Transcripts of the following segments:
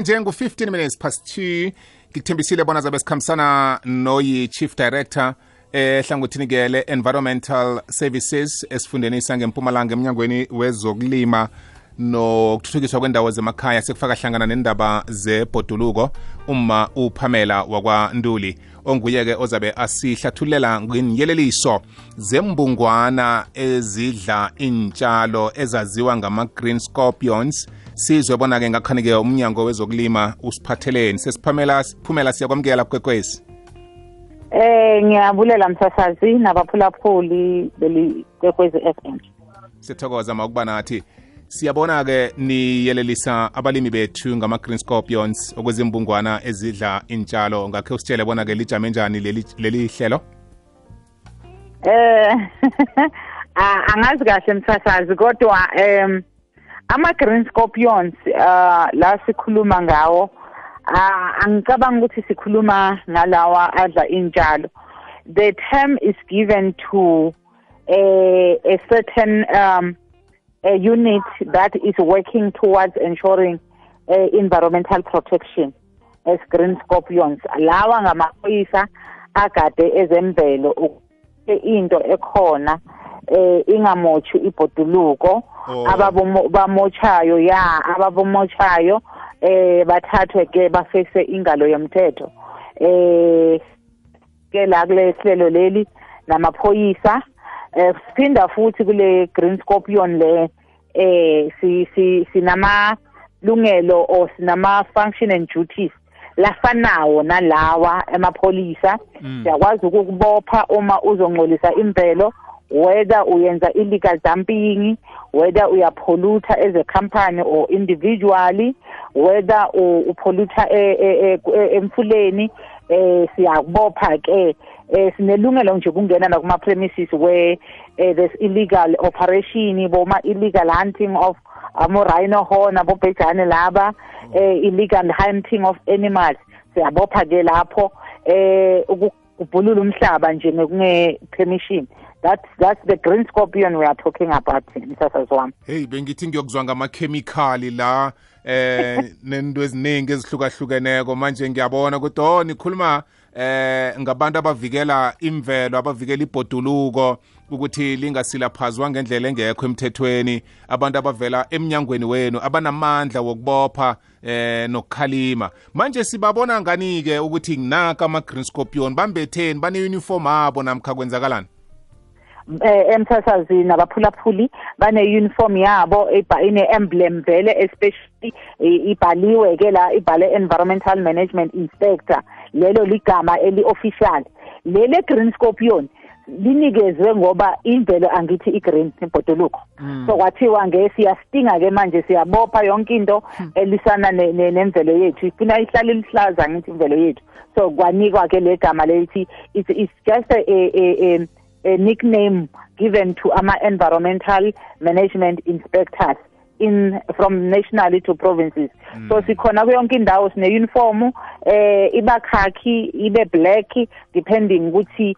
njenganje ngu-15 minutes past 2 ngikuthembisile bona zabe sikhambisana noyi-chief director ehlangothini-ke le-environmental services esifundeni sangempumalanga emnyangweni wezokulima nokuthuthukiswa kwendawo zemakhaya. Sekufaka hlangana nendaba zebhoduluko uma upamela wakwanduli onguye-ke ozabe asihlathululela ngenyeleliso zembungwana ezidla intshalo ezaziwa ngama-green scorpions. Sizwe bona-ke ngakhani-ke umnyango wezokulima usiphatheleni. Sesiphamela phumela siyakwamukela kwekwezi Eh ngiyabulela msasazi nabaphulaphuli beli kwekwezi FM. sithokoza makuba nathi. Siyabona-ke niyelelisa abalimi bethu ngama-green scorpions okwezimbungwana ezidla intshalo ngakhe usitshele bona-ke lijame njani leli, leli hlelo? Eh angazi kahle msasazi kodwa em ama green scorpions uh la sikhuluma ngawo ah, angicabanga ukuthi sikhuluma ngalawa adla intshalo the term is given to a, a certain um, a unit that is working towards ensuring uh, environmental protection. As green scorpions lawa ngamaphoyisa agade ezemvelo ukuthi into ekhona eh ingamothi ibhoduluko. Oh. ababomochayo ya ababomochayo eh bathathwe ke bafese ingalo yomthetho. Eh ke la kule hlelo leli namaphoyisa eh siphinda futhi kule green scorpion le eh si si sinama lungelo or sinama function and duties lafanawo nalawa emapholisa Mm. siyakwazi ukukubopha uma uzongcolisa imvelo whether uyenza illegal dumping whether uyapollute as a company or individually whether u- upollute e- e- e- emfuleni eh siyakubopha ke eh sinelungelo nje kungena na kuma premises where eh, there's illegal operation boma illegal hunting of amo rhino horn abo bhejane laba eh illegal hunting of animals. Siyabopha ke lapho eh ukubhulula umhlaba nje ngekunge permission. That's that's the green scorpion we are talking about msasazi wami heyi bengithi ngiyokuzwa ngamakhemikhali la eh nento eziningi ezihlukahlukeneko. Manje ngiyabona ukuthi oh nikhuluma eh ngabantu abavikela imvelo abavikela ibhoduluko ukuthi lingasilaphazwa ngendlela engekho emthethweni. Abantu abavela emnyangweni wenu abanamandla wokubopha eh nokukhalima. Manje sibabona ngani-ke ukuthi naka ama-green scorpion bambetheni bane-uniform abo namkha kwenzakalani? Eh emsasazini nabaphulaphuli bane uniform yabo ine emblem vele especially ibhaliwe ke la ibhale environmental management inspector. Lelo ligama eli official lele green scorpion linikezwe ngoba imvelo angithi i-green ibhoduluko. So kwathiwa nge siyastinga ke manje siyabopha yonke into elisana ne- ne- nemvelo yethu. Ifuna ihlale lihlaza ngithi imvelo yethu. So kwanikwa ke le gama lethi it's, it's just a, a, a, a a nickname given to ama environmental management inspectors in from nationally to provinces mm. so sikhona kuyonke indawo sine uniform eh iba khaki ibe black depending ukuthi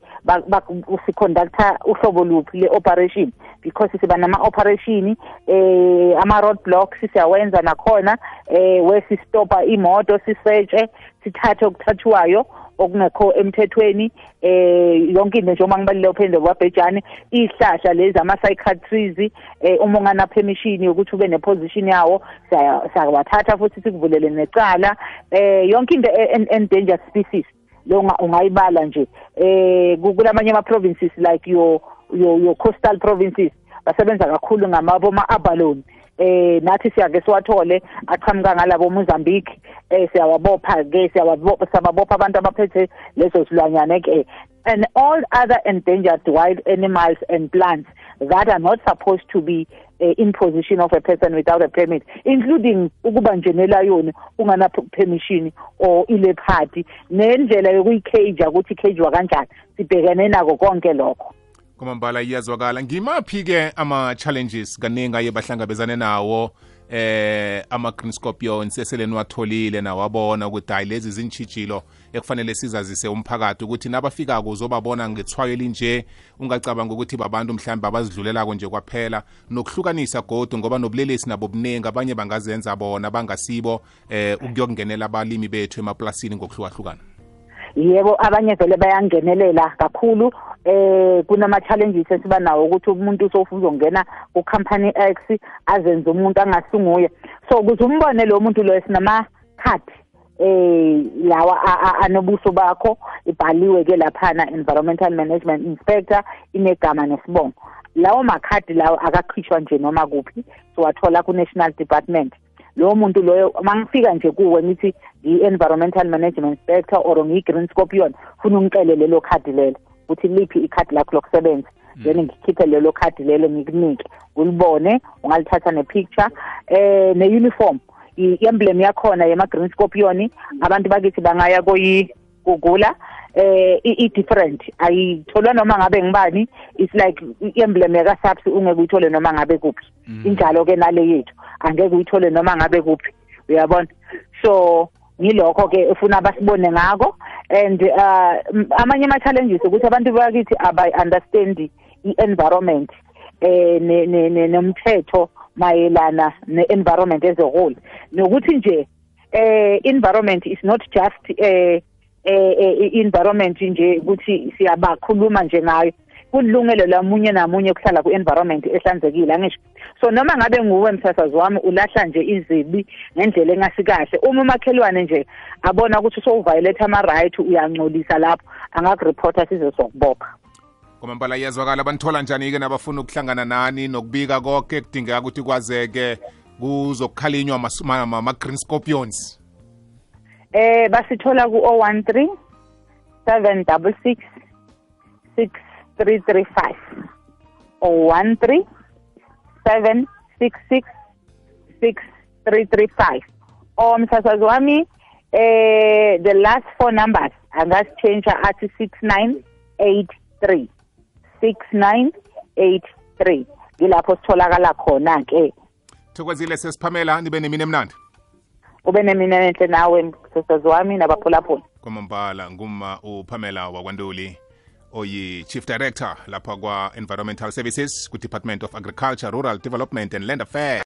siconductor uhlobo luphi le operation because siba nama operation eh ama road blocks siyawenza nakhona eh wesi stopa imoto sisearche sithathe okuthathiwayo okungekho emthethweni eh yonke into nje uma ngibalile uphinde kwabhejane ihlahla lezi ama psychiatries eh uma ungana permission yokuthi ube ne position yawo siyabathatha futhi sikuvulele necala. Eh yonke into endangered species lo ungayibala nje. Eh kulamanye ama provinces like your, your coastal provinces basebenza kakhulu ngamabo ma abalone eh nathi siyake siwathole aqhamuka ngalabo Mozambique. Eh siyawabopha ke siyawabopha sababopha abantu abaphethe lezo silwanyane ke. And all other endangered wild animals and plants that are not supposed to be uh, in possession of a person without a permit including ukuba nje nelayoni ungana permission or ilephati nendlela yokuyicage ukuthi icagewa kanjani sibhekene nako konke lokho. Kwamambala iyazwakala. Ngimaphi-ke ama-challenges kaningi aye bahlangabezane nawo? Eh ama-green scorpions esele niwatholile nawabona ukuthi hayi lezi zintshijilo ekufanele sizazise umphakathi ukuthi nabafikako uzobabona ngethwayo elinje ungacabanga ukuthi babantu mhlawumbe abazidlulelako nje kwaphela. Nokuhlukanisa godu ngoba nobulelesi nabo buningi abanye bangazenza bona bangasibo eh ukuyokungenela abalimi bethu emaplasini ngokuhlukahlukana. Yebo abanye vele bayangenelela kakhulu eh kunama challenges esiba nawo ukuthi umuntu sofuna uzongena ku company X azenze umuntu angasunguye so ukuze umbone lo muntu lo sinama card eh lawa anobuso bakho ibhaliwe ke laphana environmental management inspector inegama nesibongo. Lawo makhadi lawo akakhishwa nje noma kuphi siwathola ku national department. Lowo muntu loyo mangifika nje kuwe ngithi i-environmental management inspector or ngiyi-green scorpion funa ungixele lelo khadi lelo ukuthi liphi ikhadi lakho lokusebenza. Then ngikhiphe lelo khadi lelo ngikunike ulibone ungalithatha ne-picture. Eh ne-uniform i-emblem yakhona yema-green scorpion abantu bakithi bangaya koyigugula eh i-different ayitholwa noma ngabe ngibani. It's like i-emblem yaka-SAPS ungeke uyithole noma ngabe kuphi. Injalo-ke nale yethu. Angeke uyithole noma ngabe kuphi. Uyabona? So ngilokho ke ufuna basibone ngako. And uh amanye ama challenges ukuthi abantu bakithi abayi understand i-environment eh nomthetho mayelana ne-environment as a whole. Nokuthi nje eh environment is not just eh eh environment nje ukuthi siyabakhuluma nje ngayo. Kulungelo lamunye namunye kuhlala ku-environment ehlanzekile angisho. So noma ngabe nguwe msasazi wami ulahla nje izibi ngendlela engasikahle uma umakhelwane nje abona ukuthi usowuviolate ama-right uyangcolisa lapho angakuripota size sokubopha. Kwamambala iyazwakala banithola njani-ke nabafuna ukuhlangana nani nokubika konke kudingeka ukuthi kwazeke kuzokukhalinywa ama-green scorpions? Eh basithola ku-013 766 6335 013 766 6335 or msasazi wami eh the last four numbers angasichange athi 6983 6983 ngilapho sitholakala khona ke thokozile sesiphamela nibe nemini emnandi ube nemina enhle nawe msasazi wami nabaphulaphula kwamambala nguma upamela wakwantuli oyi-chief director lapha kwa-environmental services ku-department of agriculture rural development and land affairs